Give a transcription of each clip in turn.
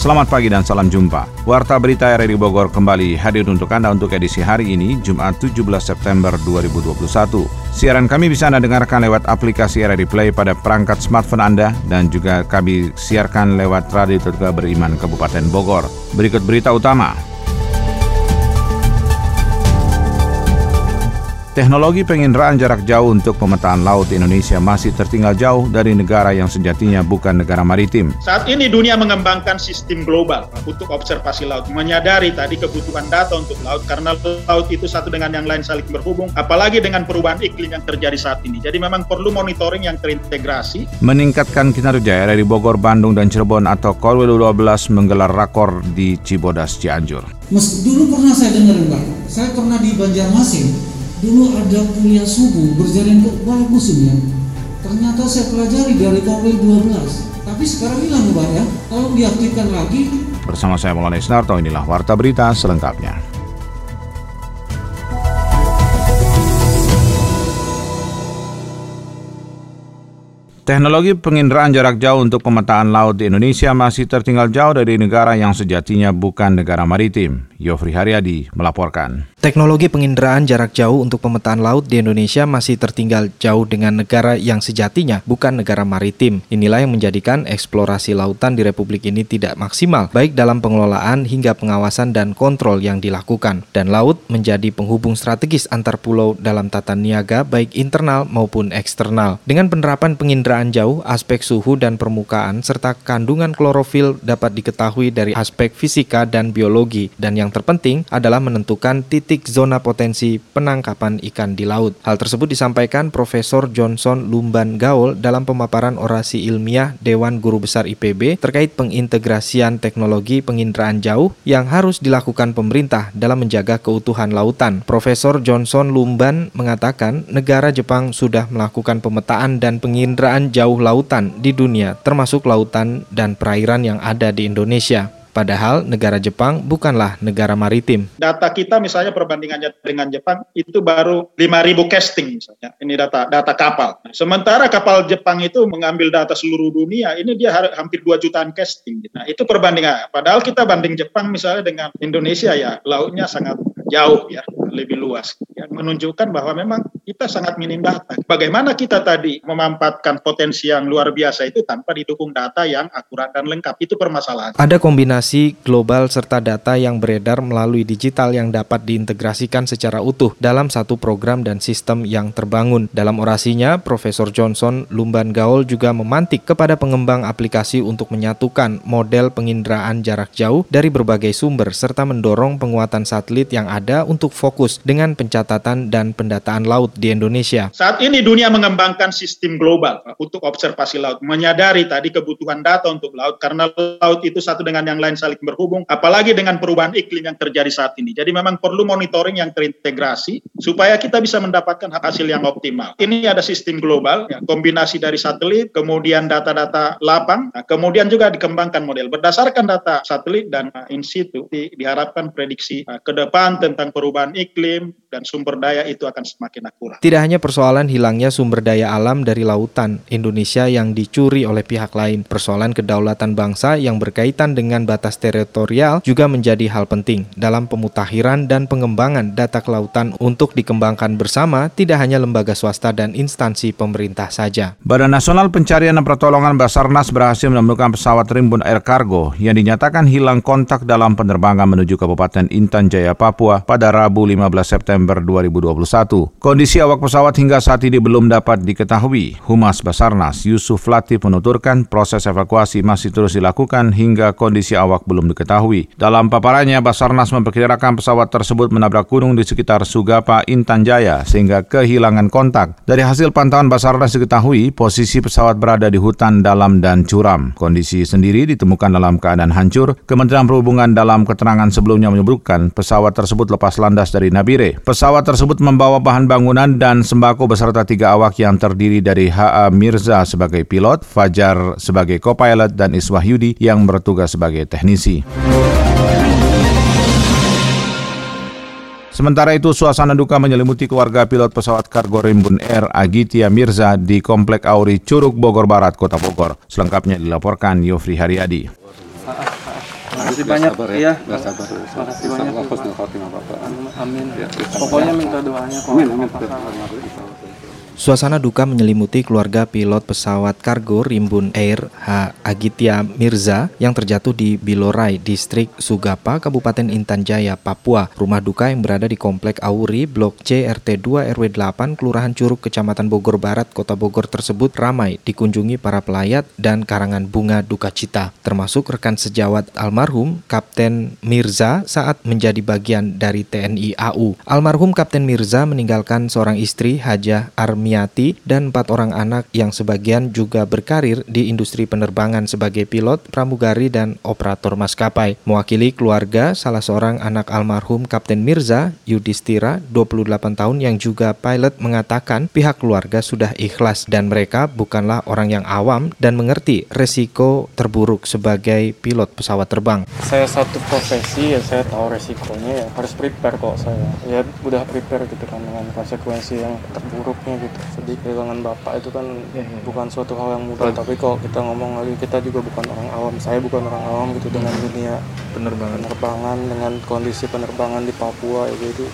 Selamat pagi dan salam jumpa. Warta Berita RRI Bogor kembali hadir untuk Anda untuk edisi hari ini, Jumat 17 September 2021. Siaran kami bisa Anda dengarkan lewat aplikasi RRI Play pada perangkat smartphone Anda dan juga kami siarkan lewat Radio Tetua Beriman Kabupaten Bogor. Berikut berita utama. Teknologi penginderaan jarak jauh untuk pemetaan laut Indonesia masih tertinggal jauh dari negara yang sejatinya bukan negara maritim. Saat ini dunia mengembangkan sistem global untuk observasi laut, menyadari tadi kebutuhan data untuk laut karena laut itu satu dengan yang lain saling berhubung, apalagi dengan perubahan iklim yang terjadi saat ini. Jadi memang perlu monitoring yang terintegrasi. Meningkatkan kinerja dari Bogor, Bandung, dan Cirebon atau Korwil 12 menggelar rakor di Cibodas, Cianjur. Mas, dulu pernah saya dengar, Pak. Saya pernah di Banjarmasin, dulu ada kuliah subuh berjalan kok bagus ini ya. Ternyata saya pelajari dari KW 12 tapi sekarang hilang Pak ya. Tolong diaktifkan lagi bersama saya Maulana Isnarto inilah Warta Berita selengkapnya Teknologi penginderaan jarak jauh untuk pemetaan laut di Indonesia masih tertinggal jauh dari negara yang sejatinya bukan negara maritim. Yofri Haryadi melaporkan. Teknologi penginderaan jarak jauh untuk pemetaan laut di Indonesia masih tertinggal jauh dengan negara yang sejatinya bukan negara maritim. Inilah yang menjadikan eksplorasi lautan di Republik ini tidak maksimal, baik dalam pengelolaan hingga pengawasan dan kontrol yang dilakukan. Dan laut menjadi penghubung strategis antar pulau dalam tata niaga baik internal maupun eksternal. Dengan penerapan penginderaan jauh, aspek suhu dan permukaan serta kandungan klorofil dapat diketahui dari aspek fisika dan biologi. Dan yang terpenting adalah menentukan titik zona potensi penangkapan ikan di laut. Hal tersebut disampaikan Profesor Johnson Lumban Gaul dalam pemaparan orasi ilmiah Dewan Guru Besar IPB terkait pengintegrasian teknologi penginderaan jauh yang harus dilakukan pemerintah dalam menjaga keutuhan lautan. Profesor Johnson Lumban mengatakan negara Jepang sudah melakukan pemetaan dan penginderaan jauh lautan di dunia termasuk lautan dan perairan yang ada di Indonesia. Padahal negara Jepang bukanlah negara maritim. Data kita misalnya perbandingannya dengan Jepang itu baru 5.000 casting misalnya. Ini data data kapal. Sementara kapal Jepang itu mengambil data seluruh dunia, ini dia hampir 2 jutaan casting. Nah, itu perbandingan. Padahal kita banding Jepang misalnya dengan Indonesia ya, lautnya sangat jauh ya, lebih luas. Yang menunjukkan bahwa memang kita sangat minim data. Bagaimana kita tadi memampatkan potensi yang luar biasa itu tanpa didukung data yang akurat dan lengkap. Itu permasalahan. Ada kombinasi global serta data yang beredar melalui digital yang dapat diintegrasikan secara utuh dalam satu program dan sistem yang terbangun. Dalam orasinya, Profesor Johnson Lumban Gaul juga memantik kepada pengembang aplikasi untuk menyatukan model penginderaan jarak jauh dari berbagai sumber serta mendorong penguatan satelit yang ada untuk fokus dengan pencatatan dan pendataan laut di Indonesia. Saat ini dunia mengembangkan sistem global untuk observasi laut, menyadari tadi kebutuhan data untuk laut karena laut itu satu dengan yang lain saling berhubung, apalagi dengan perubahan iklim yang terjadi saat ini. Jadi memang perlu monitoring yang terintegrasi supaya kita bisa mendapatkan hasil yang optimal. Ini ada sistem global, ya, kombinasi dari satelit, kemudian data-data lapang, nah, kemudian juga dikembangkan model berdasarkan data satelit dan in situ di, diharapkan prediksi uh, ke depan tentang perubahan iklim dan sumber daya itu akan semakin akurat. Tidak hanya persoalan hilangnya sumber daya alam dari lautan Indonesia yang dicuri oleh pihak lain, persoalan kedaulatan bangsa yang berkaitan dengan batas teritorial juga menjadi hal penting dalam pemutakhiran dan pengembangan data kelautan untuk dikembangkan bersama tidak hanya lembaga swasta dan instansi pemerintah saja. Badan Nasional Pencarian dan Pertolongan Basarnas berhasil menemukan pesawat rimbun air kargo yang dinyatakan hilang kontak dalam penerbangan menuju Kabupaten Intan Jaya, Papua pada Rabu 15 September 2021. Kondisi awak pesawat hingga saat ini belum dapat diketahui. Humas Basarnas Yusuf Latif menuturkan proses evakuasi masih terus dilakukan hingga kondisi awak belum diketahui. Dalam paparannya, Basarnas memperkirakan pesawat tersebut menabrak gunung di sekitar Sugapa, Intan Jaya sehingga kehilangan kontak. Dari hasil pantauan Basarnas diketahui posisi pesawat berada di hutan dalam dan curam. Kondisi sendiri ditemukan dalam keadaan hancur. Kementerian Perhubungan dalam keterangan sebelumnya menyebutkan pesawat tersebut lepas landas dari Nabire. Pesawat tersebut membawa bahan bangunan dan sembako beserta tiga awak yang terdiri dari H.A. Mirza sebagai pilot, Fajar sebagai co-pilot, dan Iswah Yudi yang bertugas sebagai teknisi. Sementara itu, suasana duka menyelimuti keluarga pilot pesawat kargo Rimbun Air Agitia Mirza di Komplek Auri Curug Bogor Barat, Kota Bogor. Selengkapnya dilaporkan Yofri Haryadi. Makasih banyak ya. sabar. Makasih banyak. Amin. Ya, Pokoknya minta doanya kalau amin, amin. Suasana duka menyelimuti keluarga pilot pesawat kargo Rimbun Air H. Agitya Mirza yang terjatuh di Bilorai, Distrik Sugapa, Kabupaten Intan Jaya, Papua. Rumah duka yang berada di Komplek Auri, Blok C, RT 2, RW 8, Kelurahan Curug, Kecamatan Bogor Barat, Kota Bogor tersebut ramai dikunjungi para pelayat dan karangan bunga duka cita, termasuk rekan sejawat almarhum Kapten Mirza saat menjadi bagian dari TNI AU. Almarhum Kapten Mirza meninggalkan seorang istri Hajah Armi Sumiati, dan empat orang anak yang sebagian juga berkarir di industri penerbangan sebagai pilot, pramugari, dan operator maskapai. Mewakili keluarga, salah seorang anak almarhum Kapten Mirza, Yudhistira, 28 tahun yang juga pilot mengatakan pihak keluarga sudah ikhlas dan mereka bukanlah orang yang awam dan mengerti resiko terburuk sebagai pilot pesawat terbang. Saya satu profesi ya saya tahu resikonya ya harus prepare kok saya. Ya udah prepare gitu kan dengan konsekuensi yang terburuknya gitu sedih kehilangan bapak itu kan ya, ya. bukan suatu hal yang mudah. Tapi kalau kita ngomong lagi kita juga bukan orang awam. Saya bukan orang awam gitu dengan dunia penerbangan penerbangan dengan kondisi penerbangan di Papua ya gitu.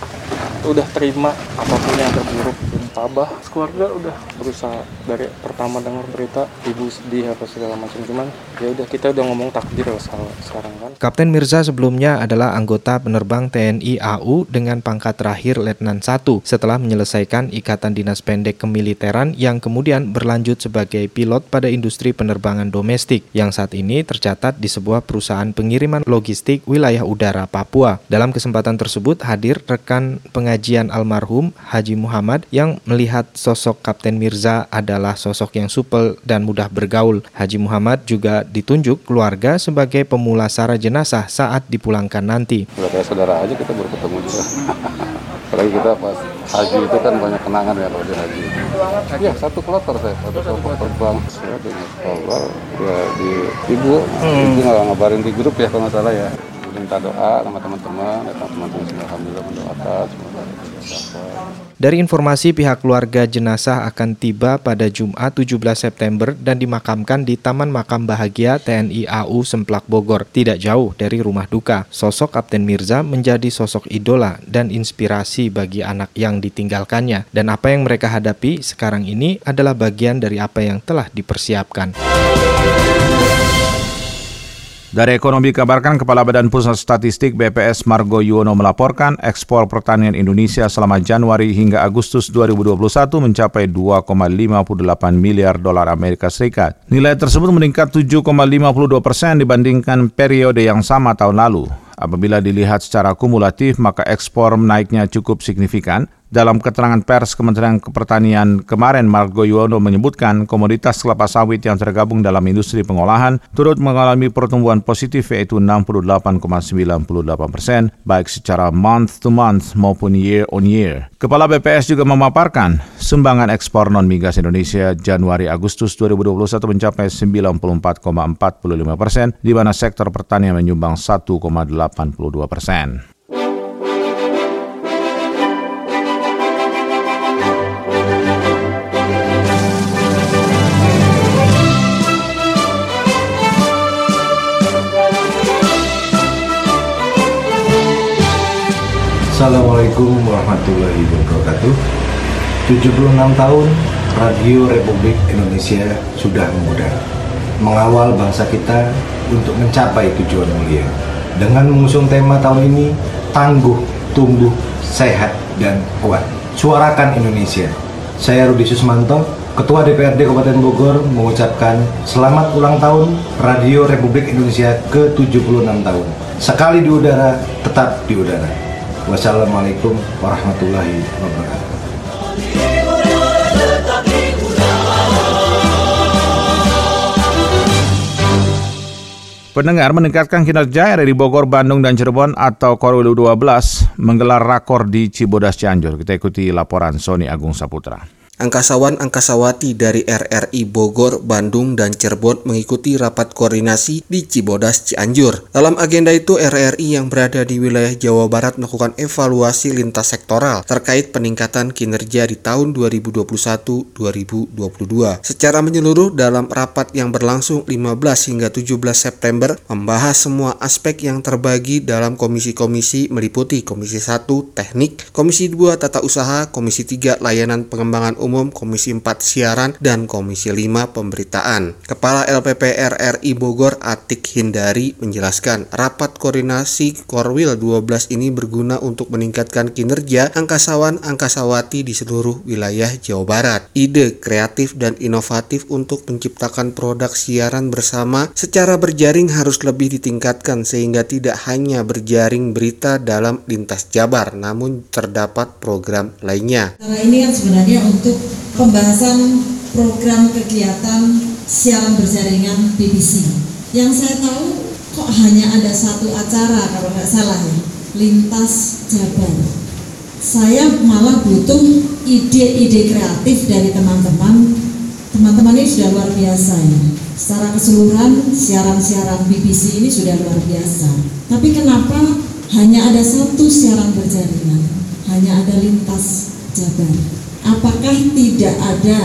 Udah terima apa pun yang terburuk. Tabah keluarga udah berusaha. Dari pertama dengar berita ibu sedih apa segala macam. Cuman ya udah kita udah ngomong takdir lah sekarang kan. Kapten Mirza sebelumnya adalah anggota penerbang TNI AU dengan pangkat terakhir Letnan 1 setelah menyelesaikan ikatan dinas pendek kemiliteran yang kemudian berlanjut sebagai pilot pada industri penerbangan domestik yang saat ini tercatat di sebuah perusahaan pengiriman logistik wilayah udara Papua. Dalam kesempatan tersebut hadir rekan pengajian almarhum Haji Muhammad yang melihat sosok Kapten Mirza adalah sosok yang supel dan mudah bergaul. Haji Muhammad juga ditunjuk keluarga sebagai pemulasara jenazah saat dipulangkan nanti. Udah kayak saudara aja kita baru ketemu juga. Apalagi kita pas haji itu kan banyak kenangan ya kalau di haji. Iya satu kloter saya, satu kloter terbang. Saya dengan Allah ya di ibu, hmm. ibu nggak ngabarin di grup ya kalau nggak salah ya. Minta doa sama teman-teman, teman-teman semua alhamdulillah mendoakan dari informasi pihak keluarga jenazah akan tiba pada Jumat 17 September dan dimakamkan di Taman Makam Bahagia TNI AU Semplak Bogor, tidak jauh dari rumah duka. Sosok Kapten Mirza menjadi sosok idola dan inspirasi bagi anak yang ditinggalkannya. Dan apa yang mereka hadapi sekarang ini adalah bagian dari apa yang telah dipersiapkan. Dari ekonomi kabarkan Kepala Badan Pusat Statistik BPS Margo Yuwono melaporkan ekspor pertanian Indonesia selama Januari hingga Agustus 2021 mencapai 2,58 miliar dolar Amerika Serikat. Nilai tersebut meningkat 7,52 persen dibandingkan periode yang sama tahun lalu. Apabila dilihat secara kumulatif, maka ekspor menaiknya cukup signifikan, dalam keterangan pers Kementerian Pertanian kemarin, Margo Yuwono menyebutkan komoditas kelapa sawit yang tergabung dalam industri pengolahan turut mengalami pertumbuhan positif yaitu 68,98 persen, baik secara month to month maupun year on year. Kepala BPS juga memaparkan sumbangan ekspor non-migas Indonesia Januari-Agustus 2021 mencapai 94,45 persen, di mana sektor pertanian menyumbang 1,82 persen. Assalamualaikum warahmatullahi wabarakatuh 76 tahun Radio Republik Indonesia sudah mengudara Mengawal bangsa kita untuk mencapai tujuan mulia Dengan mengusung tema tahun ini Tangguh, tumbuh, sehat, dan kuat Suarakan Indonesia Saya Rudi Susmanto Ketua DPRD Kabupaten Bogor mengucapkan selamat ulang tahun Radio Republik Indonesia ke-76 tahun. Sekali di udara, tetap di udara. Wassalamualaikum warahmatullahi wabarakatuh. Pendengar meningkatkan kinerja dari Bogor, Bandung, dan Cirebon atau Korwil 12 menggelar rakor di Cibodas Cianjur. Kita ikuti laporan Sony Agung Saputra. Angkasawan-angkasawati dari RRI Bogor, Bandung, dan Cirebon mengikuti rapat koordinasi di Cibodas, Cianjur. Dalam agenda itu, RRI yang berada di wilayah Jawa Barat melakukan evaluasi lintas sektoral terkait peningkatan kinerja di tahun 2021-2022. Secara menyeluruh dalam rapat yang berlangsung 15 hingga 17 September membahas semua aspek yang terbagi dalam komisi-komisi meliputi Komisi 1 Teknik, Komisi 2 Tata Usaha, Komisi 3 Layanan Pengembangan Umum, Komisi 4 Siaran, dan Komisi 5 Pemberitaan. Kepala LPP RRI Bogor Atik Hindari menjelaskan rapat koordinasi Korwil 12 ini berguna untuk meningkatkan kinerja angkasawan-angkasawati di seluruh wilayah Jawa Barat. Ide kreatif dan inovatif untuk menciptakan produk siaran bersama secara berjaring harus lebih ditingkatkan sehingga tidak hanya berjaring berita dalam lintas Jabar namun terdapat program lainnya. Nah, ini kan sebenarnya untuk pembahasan program kegiatan siaran berjaringan BBC. Yang saya tahu kok hanya ada satu acara kalau nggak salah ya, lintas Jabar. Saya malah butuh ide-ide kreatif dari teman-teman. Teman-teman ini sudah luar biasa ya. Secara keseluruhan siaran-siaran BBC ini sudah luar biasa. Tapi kenapa hanya ada satu siaran berjaringan? Hanya ada lintas Jabar apakah tidak ada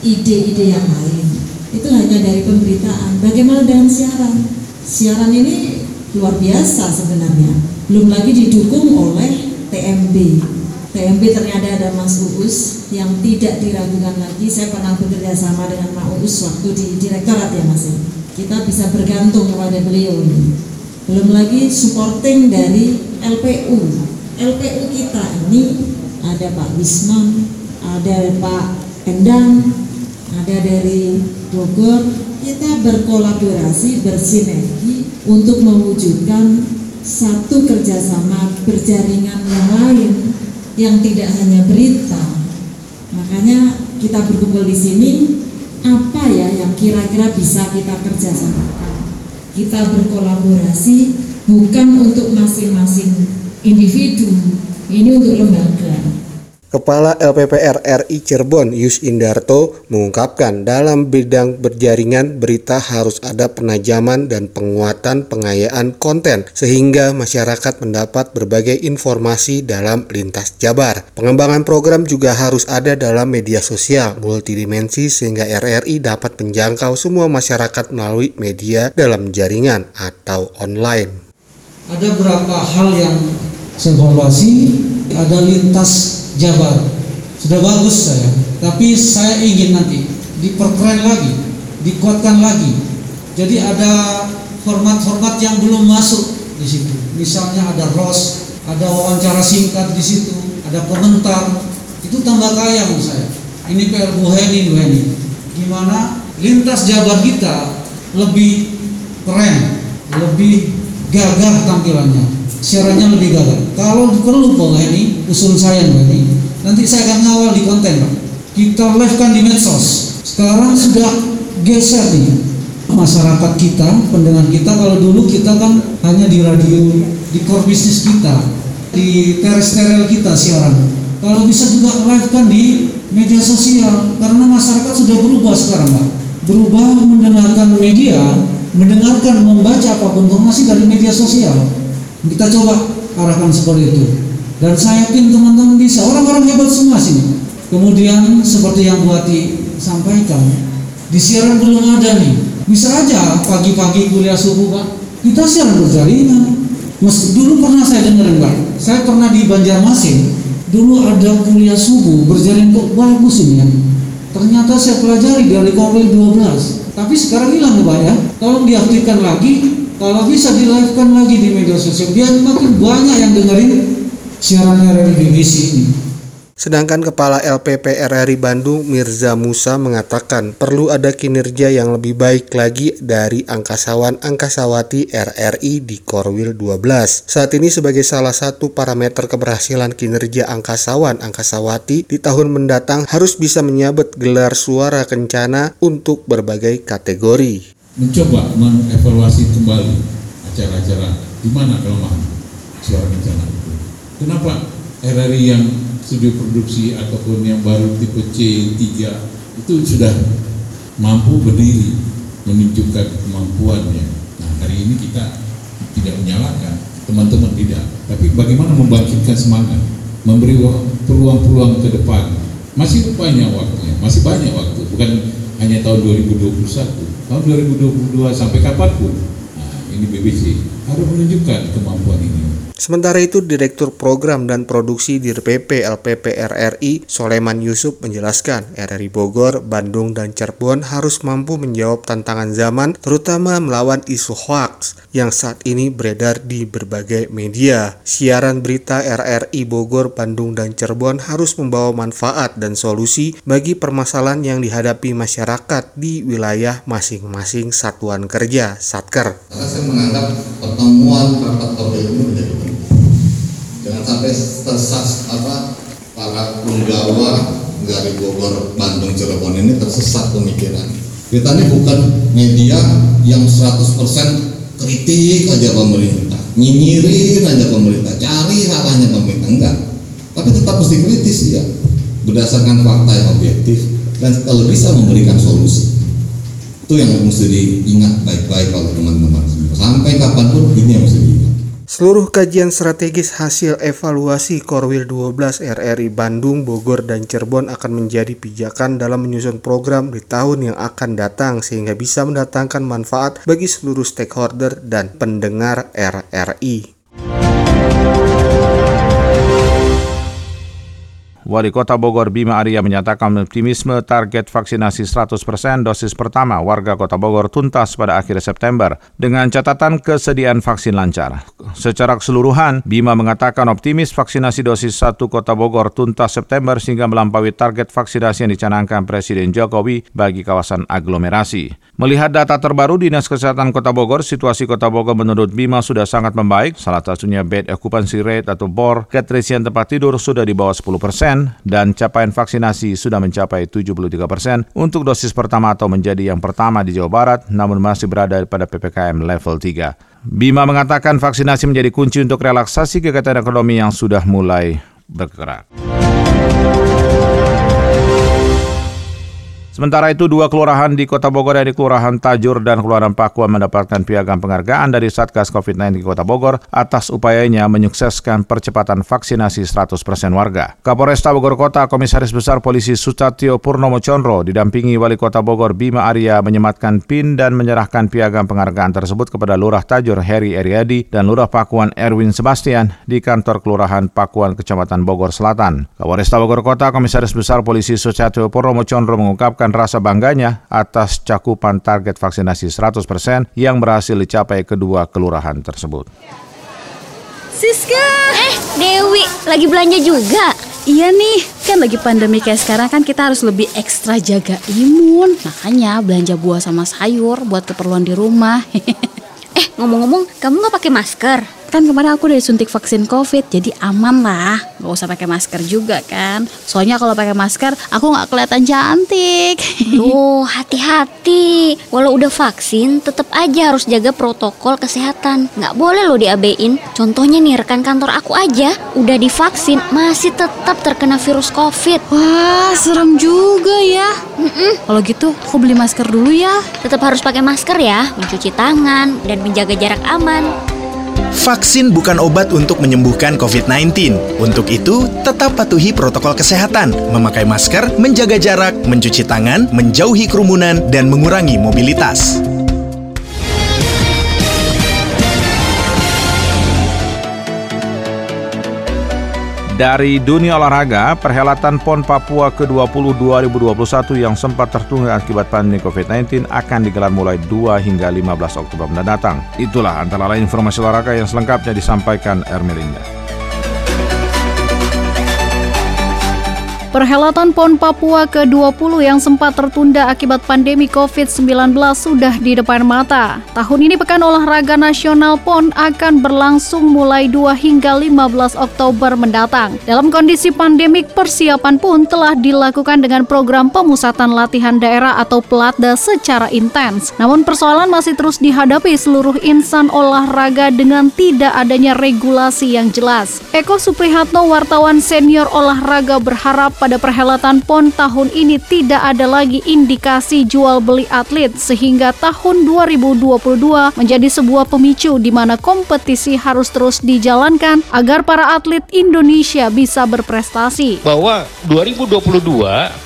ide-ide yang lain? Itu hanya dari pemberitaan. Bagaimana dengan siaran? Siaran ini luar biasa sebenarnya. Belum lagi didukung oleh TMB. TMB ternyata ada Mas Uus yang tidak diragukan lagi. Saya pernah bekerja sama dengan Mas Uus waktu di direktorat ya Mas. Kita bisa bergantung kepada beliau. Belum lagi supporting dari LPU. LPU kita ini ada Pak Wisman, ada Pak Endang, ada dari Bogor, kita berkolaborasi, bersinergi untuk mewujudkan satu kerjasama berjaringan yang lain yang tidak hanya berita. Makanya kita berkumpul di sini, apa ya yang kira-kira bisa kita kerjasamakan? Kita berkolaborasi bukan untuk masing-masing individu, ini untuk lembaga. Kepala LPPR RI Cirebon Yus Indarto mengungkapkan dalam bidang berjaringan berita harus ada penajaman dan penguatan pengayaan konten sehingga masyarakat mendapat berbagai informasi dalam lintas jabar. Pengembangan program juga harus ada dalam media sosial multidimensi sehingga RRI dapat menjangkau semua masyarakat melalui media dalam jaringan atau online. Ada beberapa hal yang saya evaluasi, ada lintas Jabar. Sudah bagus saya tapi saya ingin nanti diperkeren lagi dikuatkan lagi. Jadi ada format-format yang belum masuk di situ. Misalnya ada ros ada wawancara singkat di situ ada komentar. Itu tambah kaya menurut saya. Ini PR Bu Heni Bu Heni. Gimana lintas Jabar kita lebih keren lebih gagah tampilannya siarannya lebih gagah. Kalau perlu Pak ini usul saya Pak ini, nanti saya akan ngawal di konten Pak. Kita live kan di medsos. Sekarang sudah geser nih masyarakat kita, pendengar kita. Kalau dulu kita kan hanya di radio, di core bisnis kita, di terestrial kita siaran. Kalau bisa juga live kan di media sosial, karena masyarakat sudah berubah sekarang Pak. Berubah mendengarkan media, mendengarkan, membaca apa pun informasi dari media sosial kita coba arahkan seperti itu. Dan saya yakin teman-teman bisa. Orang-orang hebat semua sini. Kemudian seperti yang Buati sampaikan, di siaran belum ada nih. Bisa aja pagi-pagi kuliah subuh Pak, kita siaran berjaringan. Mas, dulu pernah saya dengar Pak, saya pernah di Banjarmasin, dulu ada kuliah subuh berjaring kok bagus ini ya. Ternyata saya pelajari dari Komel 12. Tapi sekarang hilang Pak ya. Tolong diaktifkan lagi kalau bisa di live kan lagi di media sosial biar makin banyak yang dengerin siaran RRI BBC ini Sedangkan Kepala LPP RRI Bandung Mirza Musa mengatakan perlu ada kinerja yang lebih baik lagi dari angkasawan-angkasawati RRI di Korwil 12. Saat ini sebagai salah satu parameter keberhasilan kinerja angkasawan-angkasawati di tahun mendatang harus bisa menyabet gelar suara kencana untuk berbagai kategori mencoba mengevaluasi kembali acara-acara di mana kelemahan suara bencana itu. Kenapa RRI yang studio produksi ataupun yang baru tipe C3 itu sudah mampu berdiri menunjukkan kemampuannya. Nah hari ini kita tidak menyalahkan teman-teman tidak, tapi bagaimana membangkitkan semangat, memberi peluang-peluang ke depan. Masih banyak waktunya, masih banyak waktu, bukan hanya tahun 2021, tahun 2022 sampai kapan pun. Nah, ini BBC harus menunjukkan kemampuan ini. Sementara itu, Direktur Program dan Produksi DIRPP LPP RRI, Soleman Yusuf menjelaskan, RRI Bogor, Bandung, dan Cirebon harus mampu menjawab tantangan zaman, terutama melawan isu hoax yang saat ini beredar di berbagai media. Siaran berita RRI Bogor, Bandung, dan Cirebon harus membawa manfaat dan solusi bagi permasalahan yang dihadapi masyarakat di wilayah masing-masing satuan kerja, Satker. Saya menganggap pertemuan rapat ini tersas apa para penggawa dari Bogor, Bandung, Cirebon ini tersesat pemikiran. Kita ini bukan media yang 100% kritik aja pemerintah, nyinyirin aja pemerintah, cari salahnya pemerintah enggak. Tapi tetap mesti kritis ya, berdasarkan fakta yang objektif dan kalau bisa memberikan solusi. Itu yang mesti diingat baik-baik kalau teman-teman. Sampai kapan pun ini yang mesti diingat. Seluruh kajian strategis hasil evaluasi Korwil 12 RRI Bandung, Bogor, dan Cirebon akan menjadi pijakan dalam menyusun program di tahun yang akan datang sehingga bisa mendatangkan manfaat bagi seluruh stakeholder dan pendengar RRI. Wali Kota Bogor Bima Arya menyatakan optimisme target vaksinasi 100% dosis pertama warga Kota Bogor tuntas pada akhir September dengan catatan kesediaan vaksin lancar. Secara keseluruhan, Bima mengatakan optimis vaksinasi dosis 1 Kota Bogor tuntas September sehingga melampaui target vaksinasi yang dicanangkan Presiden Jokowi bagi kawasan aglomerasi. Melihat data terbaru Dinas Kesehatan Kota Bogor, situasi Kota Bogor menurut Bima sudah sangat membaik, salah satunya bed occupancy rate atau BOR, keterisian tempat tidur sudah di bawah 10 persen, dan capaian vaksinasi sudah mencapai 73 persen untuk dosis pertama atau menjadi yang pertama di Jawa Barat, namun masih berada pada PPKM level 3. Bima mengatakan vaksinasi menjadi kunci untuk relaksasi kegiatan ekonomi yang sudah mulai bergerak. Sementara itu, dua kelurahan di Kota Bogor dari Kelurahan Tajur dan Kelurahan Pakuan mendapatkan piagam penghargaan dari Satgas COVID-19 di Kota Bogor atas upayanya menyukseskan percepatan vaksinasi 100% warga. Kapolresta Bogor Kota, Komisaris Besar Polisi Sutatio Purnomo Chondro didampingi Wali Kota Bogor Bima Arya menyematkan PIN dan menyerahkan piagam penghargaan tersebut kepada Lurah Tajur Heri Eriadi dan Lurah Pakuan Erwin Sebastian di kantor Kelurahan Pakuan, Kecamatan Bogor Selatan. Kapolresta Bogor Kota, Komisaris Besar Polisi Sutatio Purnomo Chondro mengungkapkan menunjukkan rasa bangganya atas cakupan target vaksinasi 100% yang berhasil dicapai kedua kelurahan tersebut. Siska! Eh, Dewi, lagi belanja juga? Iya nih, kan lagi pandemi kayak sekarang kan kita harus lebih ekstra jaga imun. Makanya belanja buah sama sayur buat keperluan di rumah. eh, ngomong-ngomong, kamu nggak pakai masker? Kan kemarin aku udah disuntik vaksin covid jadi aman lah. Gak usah pakai masker juga kan. Soalnya kalau pakai masker aku nggak kelihatan cantik. Oh hati-hati. Walau udah vaksin tetap aja harus jaga protokol kesehatan. Nggak boleh loh diabein. Contohnya nih rekan kantor aku aja Udah divaksin masih tetap terkena virus covid. Wah serem juga ya. Mm -mm. Kalau gitu aku beli masker dulu ya. Tetap harus pakai masker ya. Mencuci tangan dan menjaga jarak aman Vaksin bukan obat untuk menyembuhkan COVID-19. Untuk itu, tetap patuhi protokol kesehatan, memakai masker, menjaga jarak, mencuci tangan, menjauhi kerumunan, dan mengurangi mobilitas. Dari dunia olahraga, perhelatan PON Papua ke-20 2021 yang sempat tertunda akibat pandemi COVID-19 akan digelar mulai 2 hingga 15 Oktober mendatang. Itulah antara lain informasi olahraga yang selengkapnya disampaikan Ermelinda. Perhelatan PON Papua ke-20 yang sempat tertunda akibat pandemi COVID-19 sudah di depan mata. Tahun ini Pekan Olahraga Nasional PON akan berlangsung mulai 2 hingga 15 Oktober mendatang. Dalam kondisi pandemik, persiapan pun telah dilakukan dengan program pemusatan latihan daerah atau pelatda secara intens. Namun persoalan masih terus dihadapi seluruh insan olahraga dengan tidak adanya regulasi yang jelas. Eko Suprihatno, wartawan senior olahraga berharap pada perhelatan PON tahun ini tidak ada lagi indikasi jual beli atlet sehingga tahun 2022 menjadi sebuah pemicu di mana kompetisi harus terus dijalankan agar para atlet Indonesia bisa berprestasi. Bahwa 2022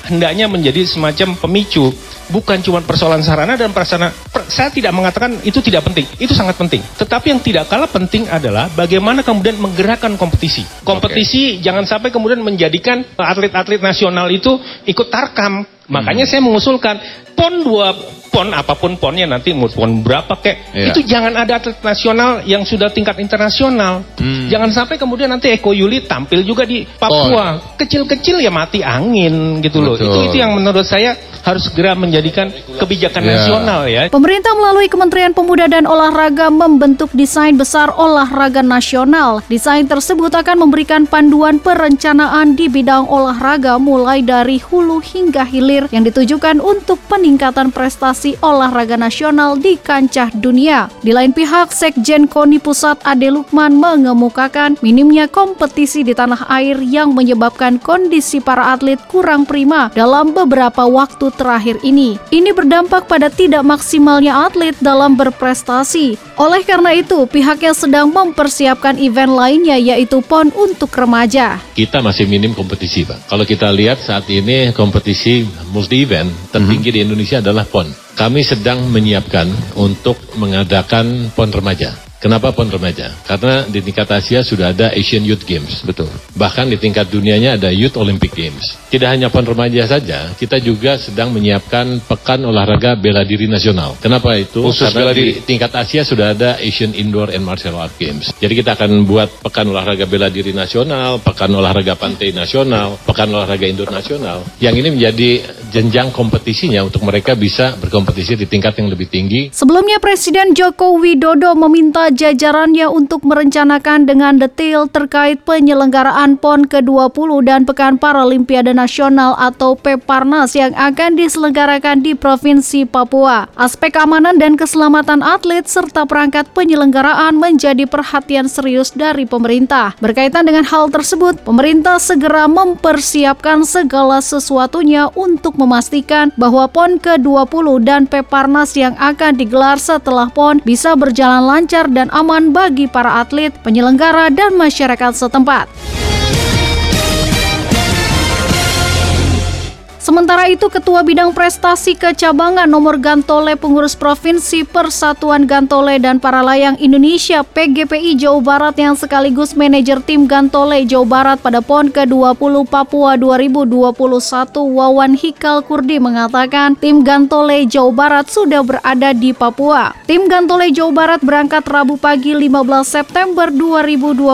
hendaknya menjadi semacam pemicu bukan cuma persoalan sarana dan prasarana. Saya tidak mengatakan itu tidak penting, itu sangat penting. Tetapi yang tidak kalah penting adalah bagaimana kemudian menggerakkan kompetisi. Kompetisi okay. jangan sampai kemudian menjadikan atlet-atlet nasional itu ikut tarkam. Makanya hmm. saya mengusulkan pon dua pon apa pun ponnya nanti mau pon berapa kek yeah. itu jangan ada atlet nasional yang sudah tingkat internasional. Hmm. Jangan sampai kemudian nanti Eko Yuli tampil juga di Papua. Kecil-kecil ya mati angin gitu loh. Itu itu yang menurut saya harus segera menjadikan kebijakan yeah. nasional ya. Pemerintah melalui Kementerian Pemuda dan Olahraga membentuk desain besar olahraga nasional. Desain tersebut akan memberikan panduan perencanaan di bidang olahraga mulai dari hulu hingga hilir yang ditujukan untuk peningkatan prestasi olahraga nasional di kancah dunia. Di lain pihak, Sekjen KONI Pusat Ade Lukman mengemukakan minimnya kompetisi di tanah air yang menyebabkan kondisi para atlet kurang prima dalam beberapa waktu terakhir ini. Ini berdampak pada tidak maksimalnya atlet dalam berprestasi. Oleh karena itu, pihaknya sedang mempersiapkan event lainnya yaitu PON untuk remaja. Kita masih minim kompetisi, Pak. Kalau kita lihat saat ini kompetisi multi event tertinggi mm -hmm. di Indonesia adalah PON. Kami sedang menyiapkan untuk mengadakan PON remaja. Kenapa PON remaja? Karena di tingkat Asia sudah ada Asian Youth Games, betul. Bahkan di tingkat dunianya ada Youth Olympic Games. Tidak hanya PON remaja saja, kita juga sedang menyiapkan Pekan Olahraga Bela Diri Nasional. Kenapa itu? Khusus Karena di tingkat Asia sudah ada Asian Indoor and Martial Arts Games. Jadi kita akan buat Pekan Olahraga Bela Diri Nasional, Pekan Olahraga Pantai Nasional, Pekan Olahraga Indoor Nasional. Yang ini menjadi jenjang kompetisinya untuk mereka bisa berkompetisi di tingkat yang lebih tinggi. Sebelumnya Presiden Joko Widodo meminta jajarannya untuk merencanakan dengan detail terkait penyelenggaraan PON ke-20 dan Pekan Paralimpiade Nasional atau PEPARNAS yang akan diselenggarakan di Provinsi Papua. Aspek keamanan dan keselamatan atlet serta perangkat penyelenggaraan menjadi perhatian serius dari pemerintah. Berkaitan dengan hal tersebut, pemerintah segera mempersiapkan segala sesuatunya untuk memastikan bahwa PON ke-20 dan PEPARNAS yang akan digelar setelah PON bisa berjalan lancar dan dan aman bagi para atlet, penyelenggara, dan masyarakat setempat. Sementara itu, Ketua Bidang Prestasi Kecabangan Nomor Gantole Pengurus Provinsi Persatuan Gantole dan Para Layang Indonesia PGPI Jawa Barat yang sekaligus manajer tim Gantole Jawa Barat pada PON ke-20 Papua 2021 Wawan Hikal Kurdi mengatakan tim Gantole Jawa Barat sudah berada di Papua. Tim Gantole Jawa Barat berangkat Rabu pagi 15 September 2021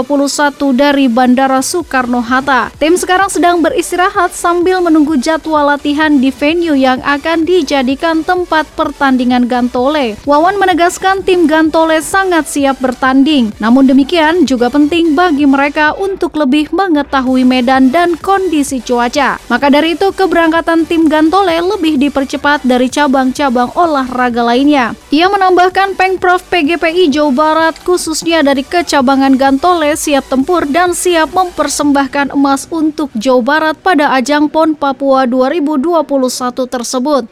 dari Bandara Soekarno-Hatta. Tim sekarang sedang beristirahat sambil menunggu jadwal latihan di venue yang akan dijadikan tempat pertandingan Gantole. Wawan menegaskan tim Gantole sangat siap bertanding. Namun demikian juga penting bagi mereka untuk lebih mengetahui medan dan kondisi cuaca. Maka dari itu keberangkatan tim Gantole lebih dipercepat dari cabang-cabang olahraga lainnya. Ia menambahkan Pengprov PGPI Jawa Barat khususnya dari kecabangan Gantole siap tempur dan siap mempersembahkan emas untuk Jawa Barat pada ajang PON Papua 2022 2021 tersebut.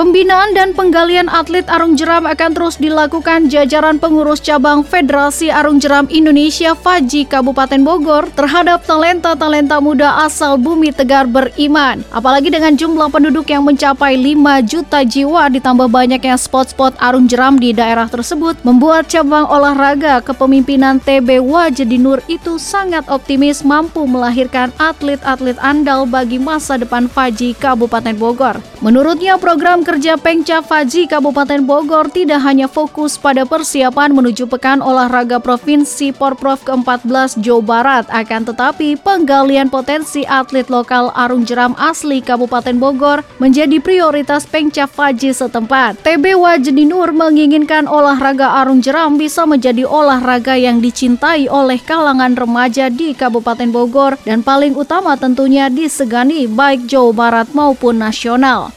Pembinaan dan penggalian atlet arung jeram akan terus dilakukan jajaran pengurus cabang Federasi Arung Jeram Indonesia Faji Kabupaten Bogor terhadap talenta-talenta muda asal bumi tegar beriman. Apalagi dengan jumlah penduduk yang mencapai 5 juta jiwa ditambah banyaknya spot-spot arung jeram di daerah tersebut membuat cabang olahraga kepemimpinan TB Wajedi Nur itu sangat optimis mampu melahirkan atlet-atlet andal bagi masa depan Faji Kabupaten Bogor. Menurutnya program kerja Pengca Faji Kabupaten Bogor tidak hanya fokus pada persiapan menuju Pekan Olahraga Provinsi Porprov ke-14 Jawa Barat, akan tetapi penggalian potensi atlet lokal arung jeram asli Kabupaten Bogor menjadi prioritas Pengca Faji setempat. TB Wajdi Nur menginginkan olahraga arung jeram bisa menjadi olahraga yang dicintai oleh kalangan remaja di Kabupaten Bogor dan paling utama tentunya disegani baik Jawa Barat maupun nasional.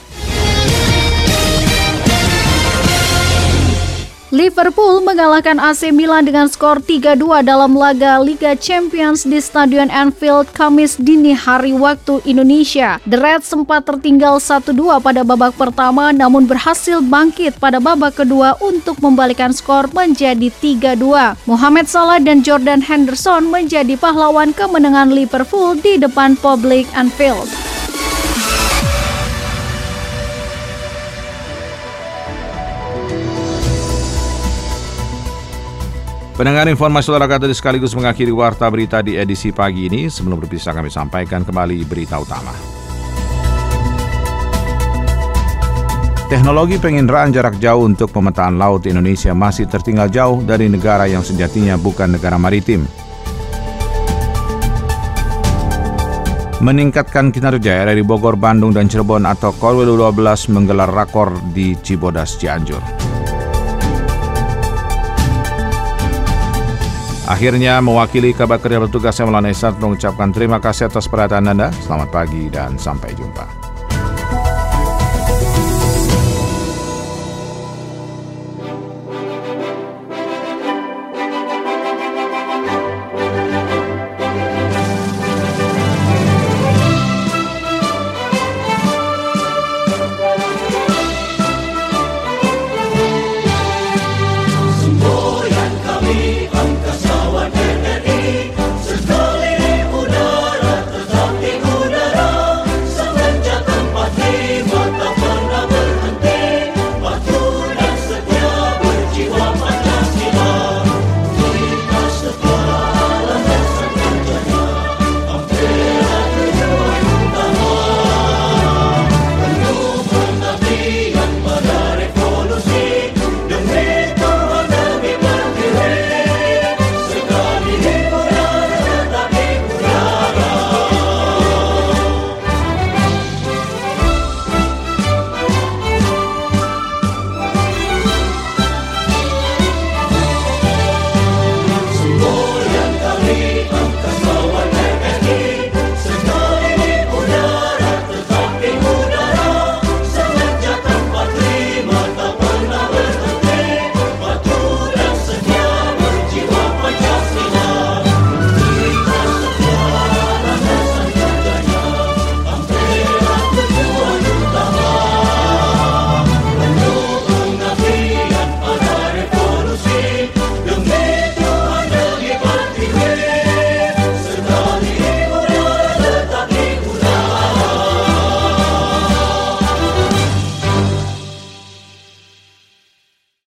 Liverpool mengalahkan AC Milan dengan skor 3-2 dalam laga Liga Champions di Stadion Anfield Kamis dini hari waktu Indonesia. The Reds sempat tertinggal 1-2 pada babak pertama namun berhasil bangkit pada babak kedua untuk membalikan skor menjadi 3-2. Mohamed Salah dan Jordan Henderson menjadi pahlawan kemenangan Liverpool di depan publik Anfield. Pendengar informasi olahraga tadi sekaligus mengakhiri warta berita di edisi pagi ini. Sebelum berpisah kami sampaikan kembali berita utama. Teknologi penginderaan jarak jauh untuk pemetaan laut Indonesia masih tertinggal jauh dari negara yang sejatinya bukan negara maritim. Meningkatkan kinerja RRI Bogor, Bandung, dan Cirebon atau Korwil 12 menggelar rakor di Cibodas, Cianjur. Akhirnya mewakili kabar kerja petugas yang Esa mengucapkan terima kasih atas perhatian Anda. Selamat pagi dan sampai jumpa.